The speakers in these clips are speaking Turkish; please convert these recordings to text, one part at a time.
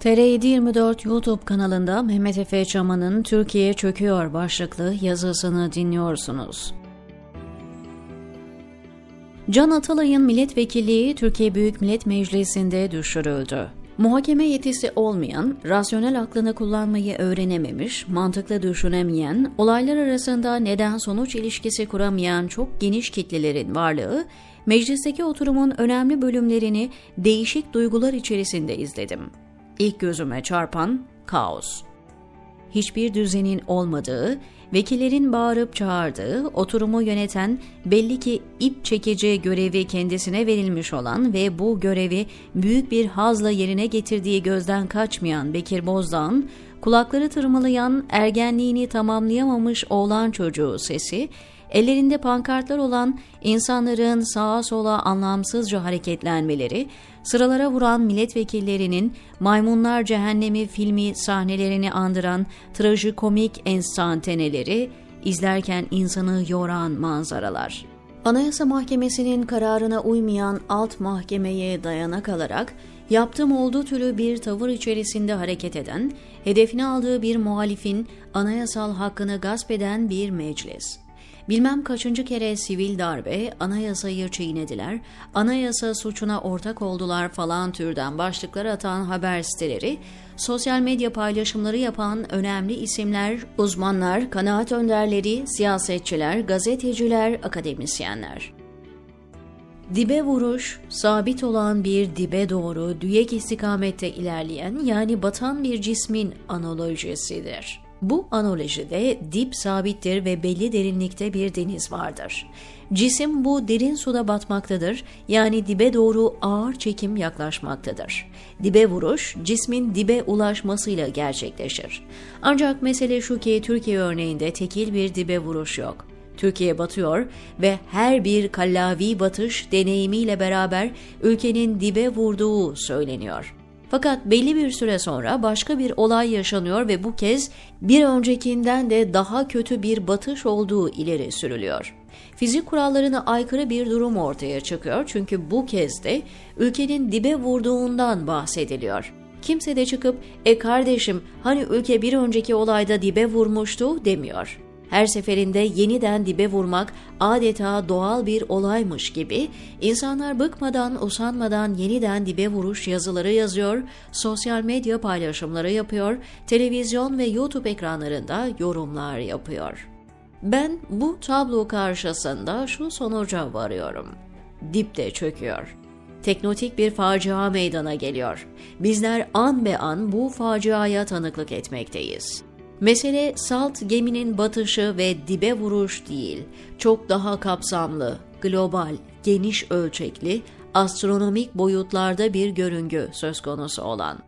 TR724 YouTube kanalında Mehmet Efe Çaman'ın Türkiye Çöküyor başlıklı yazısını dinliyorsunuz. Can Atalay'ın milletvekilliği Türkiye Büyük Millet Meclisi'nde düşürüldü. Muhakeme yetisi olmayan, rasyonel aklını kullanmayı öğrenememiş, mantıklı düşünemeyen, olaylar arasında neden-sonuç ilişkisi kuramayan çok geniş kitlelerin varlığı, meclisteki oturumun önemli bölümlerini değişik duygular içerisinde izledim. İlk gözüme çarpan kaos. Hiçbir düzenin olmadığı, vekillerin bağırıp çağırdığı, oturumu yöneten, belli ki ip çekici görevi kendisine verilmiş olan ve bu görevi büyük bir hazla yerine getirdiği gözden kaçmayan Bekir Bozdağ'ın, kulakları tırmalayan, ergenliğini tamamlayamamış oğlan çocuğu sesi, ellerinde pankartlar olan insanların sağa sola anlamsızca hareketlenmeleri, sıralara vuran milletvekillerinin Maymunlar Cehennemi filmi sahnelerini andıran trajikomik enstantaneleri, izlerken insanı yoran manzaralar. Anayasa Mahkemesi'nin kararına uymayan alt mahkemeye dayanak alarak yaptım olduğu türü bir tavır içerisinde hareket eden, hedefine aldığı bir muhalifin anayasal hakkını gasp eden bir meclis. Bilmem kaçıncı kere sivil darbe, anayasayı çiğnediler, anayasa suçuna ortak oldular falan türden başlıklar atan haber siteleri, sosyal medya paylaşımları yapan önemli isimler, uzmanlar, kanaat önderleri, siyasetçiler, gazeteciler, akademisyenler. Dibe vuruş, sabit olan bir dibe doğru düyek istikamette ilerleyen yani batan bir cismin analojisidir. Bu analojide dip sabittir ve belli derinlikte bir deniz vardır. Cisim bu derin suda batmaktadır, yani dibe doğru ağır çekim yaklaşmaktadır. Dibe vuruş, cismin dibe ulaşmasıyla gerçekleşir. Ancak mesele şu ki Türkiye örneğinde tekil bir dibe vuruş yok. Türkiye batıyor ve her bir kallavi batış deneyimiyle beraber ülkenin dibe vurduğu söyleniyor. Fakat belli bir süre sonra başka bir olay yaşanıyor ve bu kez bir öncekinden de daha kötü bir batış olduğu ileri sürülüyor. Fizik kurallarına aykırı bir durum ortaya çıkıyor çünkü bu kez de ülkenin dibe vurduğundan bahsediliyor. Kimse de çıkıp e kardeşim hani ülke bir önceki olayda dibe vurmuştu demiyor her seferinde yeniden dibe vurmak adeta doğal bir olaymış gibi insanlar bıkmadan usanmadan yeniden dibe vuruş yazıları yazıyor, sosyal medya paylaşımları yapıyor, televizyon ve YouTube ekranlarında yorumlar yapıyor. Ben bu tablo karşısında şu sonuca varıyorum. Dip de çöküyor teknotik bir facia meydana geliyor. Bizler an be an bu faciaya tanıklık etmekteyiz. Mesele salt geminin batışı ve dibe vuruş değil, çok daha kapsamlı, global, geniş ölçekli, astronomik boyutlarda bir görüngü söz konusu olan.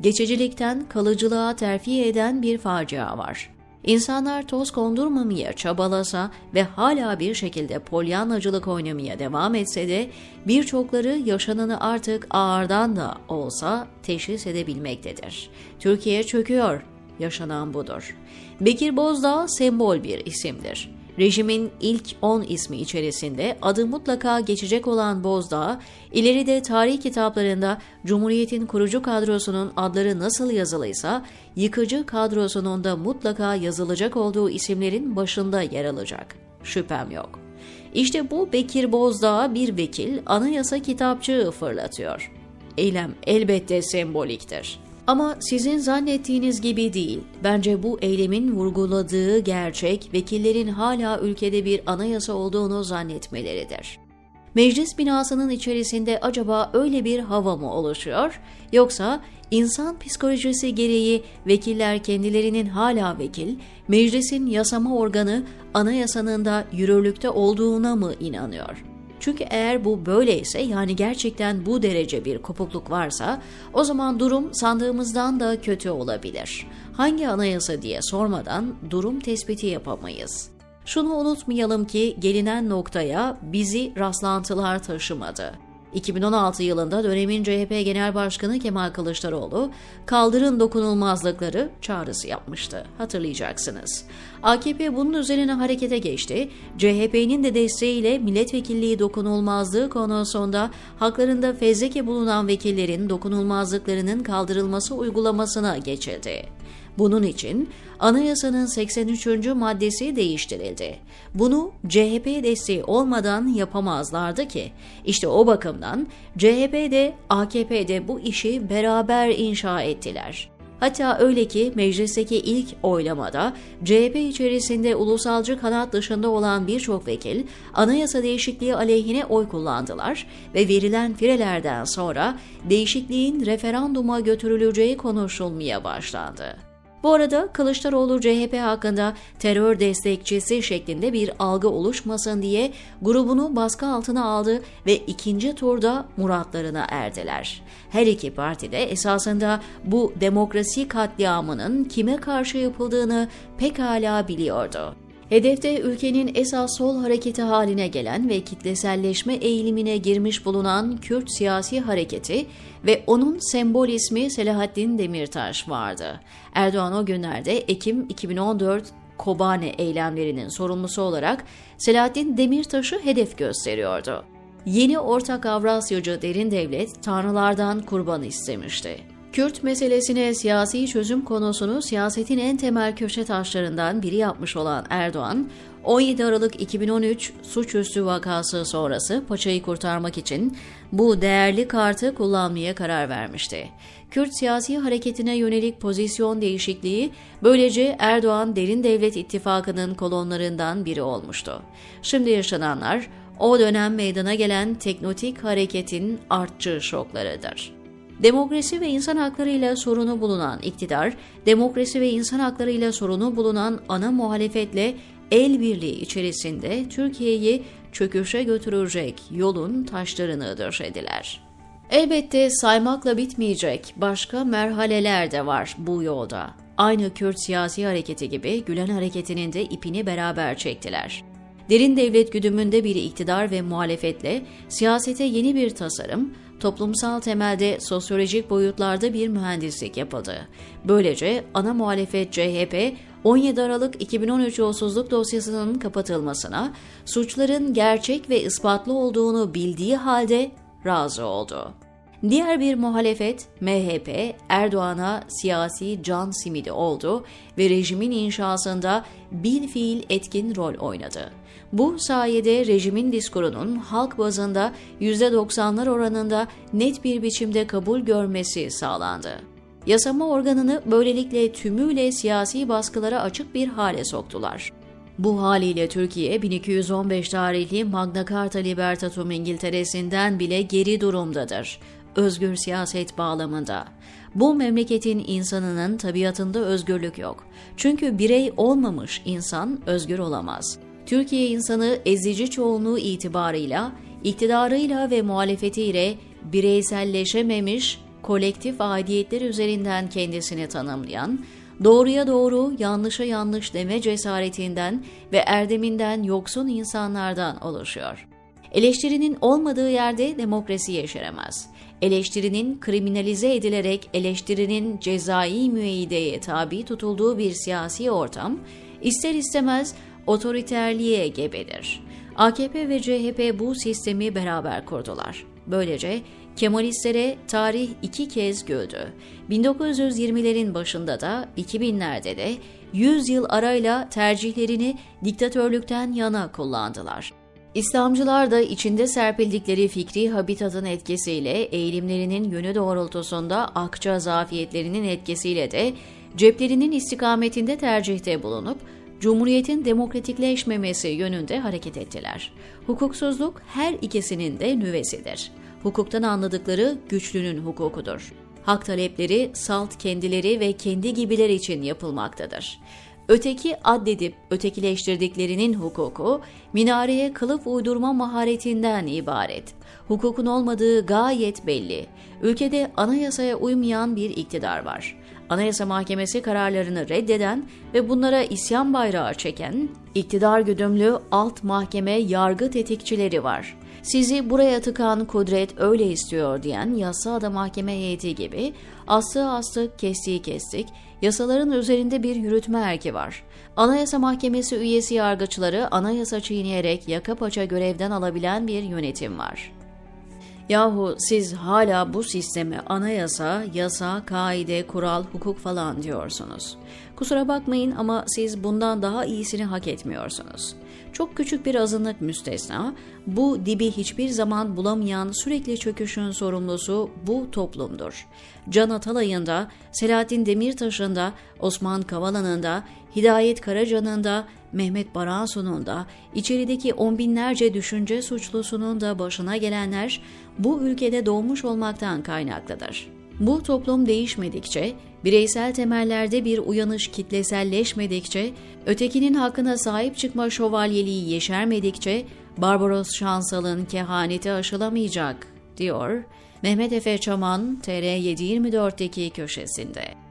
Geçicilikten kalıcılığa terfi eden bir facia var. İnsanlar toz kondurmamaya çabalasa ve hala bir şekilde polyanacılık oynamaya devam etse de birçokları yaşananı artık ağırdan da olsa teşhis edebilmektedir. Türkiye çöküyor yaşanan budur. Bekir Bozdağ sembol bir isimdir. Rejimin ilk 10 ismi içerisinde adı mutlaka geçecek olan Bozdağ, ileride tarih kitaplarında Cumhuriyet'in kurucu kadrosunun adları nasıl yazılıysa, yıkıcı kadrosunun da mutlaka yazılacak olduğu isimlerin başında yer alacak. Şüphem yok. İşte bu Bekir Bozdağ bir vekil anayasa kitapçığı fırlatıyor. Eylem elbette semboliktir. Ama sizin zannettiğiniz gibi değil. Bence bu eylemin vurguladığı gerçek vekillerin hala ülkede bir anayasa olduğunu zannetmeleridir. Meclis binasının içerisinde acaba öyle bir hava mı oluşuyor yoksa insan psikolojisi gereği vekiller kendilerinin hala vekil, meclisin yasama organı anayasanın da yürürlükte olduğuna mı inanıyor?'' Çünkü eğer bu böyleyse yani gerçekten bu derece bir kopukluk varsa o zaman durum sandığımızdan da kötü olabilir. Hangi anayasa diye sormadan durum tespiti yapamayız. Şunu unutmayalım ki gelinen noktaya bizi rastlantılar taşımadı. 2016 yılında dönemin CHP Genel Başkanı Kemal Kılıçdaroğlu kaldırın dokunulmazlıkları çağrısı yapmıştı. Hatırlayacaksınız. AKP bunun üzerine harekete geçti. CHP'nin de desteğiyle milletvekilliği dokunulmazlığı konusunda haklarında fezleke bulunan vekillerin dokunulmazlıklarının kaldırılması uygulamasına geçildi. Bunun için anayasanın 83. maddesi değiştirildi. Bunu CHP desteği olmadan yapamazlardı ki. İşte o bakımdan CHP'de AKP'de bu işi beraber inşa ettiler. Hatta öyle ki meclisteki ilk oylamada CHP içerisinde ulusalcı kanat dışında olan birçok vekil anayasa değişikliği aleyhine oy kullandılar ve verilen firelerden sonra değişikliğin referanduma götürüleceği konuşulmaya başlandı. Bu arada Kılıçdaroğlu CHP hakkında terör destekçisi şeklinde bir algı oluşmasın diye grubunu baskı altına aldı ve ikinci turda muratlarına erdiler. Her iki parti de esasında bu demokrasi katliamının kime karşı yapıldığını pekala biliyordu. Hedefte ülkenin esas sol hareketi haline gelen ve kitleselleşme eğilimine girmiş bulunan Kürt siyasi hareketi ve onun sembol ismi Selahattin Demirtaş vardı. Erdoğan o günlerde Ekim 2014 Kobane eylemlerinin sorumlusu olarak Selahattin Demirtaş'ı hedef gösteriyordu. Yeni ortak Avrasyacı derin devlet tanrılardan kurban istemişti. Kürt meselesine siyasi çözüm konusunu siyasetin en temel köşe taşlarından biri yapmış olan Erdoğan, 17 Aralık 2013 suçüstü vakası sonrası paçayı kurtarmak için bu değerli kartı kullanmaya karar vermişti. Kürt siyasi hareketine yönelik pozisyon değişikliği böylece Erdoğan Derin Devlet İttifakı'nın kolonlarından biri olmuştu. Şimdi yaşananlar o dönem meydana gelen teknotik hareketin artçı şoklarıdır. Demokrasi ve insan haklarıyla sorunu bulunan iktidar, demokrasi ve insan haklarıyla sorunu bulunan ana muhalefetle el birliği içerisinde Türkiye'yi çöküşe götürecek yolun taşlarını döşediler. Elbette saymakla bitmeyecek başka merhaleler de var bu yolda. Aynı Kürt siyasi hareketi gibi Gülen hareketinin de ipini beraber çektiler. Derin devlet güdümünde bir iktidar ve muhalefetle siyasete yeni bir tasarım, toplumsal temelde sosyolojik boyutlarda bir mühendislik yapıldı. Böylece ana muhalefet CHP 17 Aralık 2013 yolsuzluk dosyasının kapatılmasına, suçların gerçek ve ispatlı olduğunu bildiği halde razı oldu. Diğer bir muhalefet MHP Erdoğan'a siyasi can simidi oldu ve rejimin inşasında bil fiil etkin rol oynadı. Bu sayede rejimin diskurunun halk bazında %90'lar oranında net bir biçimde kabul görmesi sağlandı. Yasama organını böylelikle tümüyle siyasi baskılara açık bir hale soktular. Bu haliyle Türkiye 1215 tarihli Magna Carta Libertatum İngiltere'sinden bile geri durumdadır. Özgür siyaset bağlamında. Bu memleketin insanının tabiatında özgürlük yok. Çünkü birey olmamış insan özgür olamaz. Türkiye insanı ezici çoğunluğu itibarıyla, iktidarıyla ve muhalefetiyle bireyselleşememiş, kolektif aidiyetler üzerinden kendisini tanımlayan, doğruya doğru, yanlışa yanlış deme cesaretinden ve erdeminden yoksun insanlardan oluşuyor. Eleştirinin olmadığı yerde demokrasi yeşeremez. Eleştirinin kriminalize edilerek eleştirinin cezai müeyyideye tabi tutulduğu bir siyasi ortam, ister istemez otoriterliğe gebedir. AKP ve CHP bu sistemi beraber kurdular. Böylece Kemalistlere tarih iki kez güldü. 1920'lerin başında da 2000'lerde de 100 yıl arayla tercihlerini diktatörlükten yana kullandılar. İslamcılar da içinde serpildikleri fikri habitatın etkisiyle eğilimlerinin yönü doğrultusunda akça zafiyetlerinin etkisiyle de ceplerinin istikametinde tercihte bulunup Cumhuriyetin demokratikleşmemesi yönünde hareket ettiler. Hukuksuzluk her ikisinin de nüvesidir. Hukuktan anladıkları güçlünün hukukudur. Hak talepleri salt kendileri ve kendi gibiler için yapılmaktadır. Öteki addedip ötekileştirdiklerinin hukuku, minareye kılıf uydurma maharetinden ibaret. Hukukun olmadığı gayet belli. Ülkede anayasaya uymayan bir iktidar var. Anayasa Mahkemesi kararlarını reddeden ve bunlara isyan bayrağı çeken, iktidar güdümlü alt mahkeme yargı tetikçileri var. Sizi buraya tıkan kudret öyle istiyor diyen yasa da mahkeme heyeti gibi astığı astık, kestiği kestik, yasaların üzerinde bir yürütme erki var. Anayasa Mahkemesi üyesi yargıçları anayasa çiğneyerek yaka paça görevden alabilen bir yönetim var. Yahu siz hala bu sisteme anayasa, yasa, kaide, kural, hukuk falan diyorsunuz. Kusura bakmayın ama siz bundan daha iyisini hak etmiyorsunuz. Çok küçük bir azınlık müstesna, bu dibi hiçbir zaman bulamayan sürekli çöküşün sorumlusu bu toplumdur. Can Atalay'ın da, Selahattin Demirtaş'ın da, Osman Kavala'nın da, Hidayet Karaca'nın da, Mehmet Baransu'nun da, içerideki on binlerce düşünce suçlusunun da başına gelenler bu ülkede doğmuş olmaktan kaynaklıdır. Bu toplum değişmedikçe, bireysel temellerde bir uyanış kitleselleşmedikçe, ötekinin hakkına sahip çıkma şövalyeliği yeşermedikçe, Barbaros Şansal'ın kehaneti aşılamayacak, diyor Mehmet Efe Çaman TR724'deki köşesinde.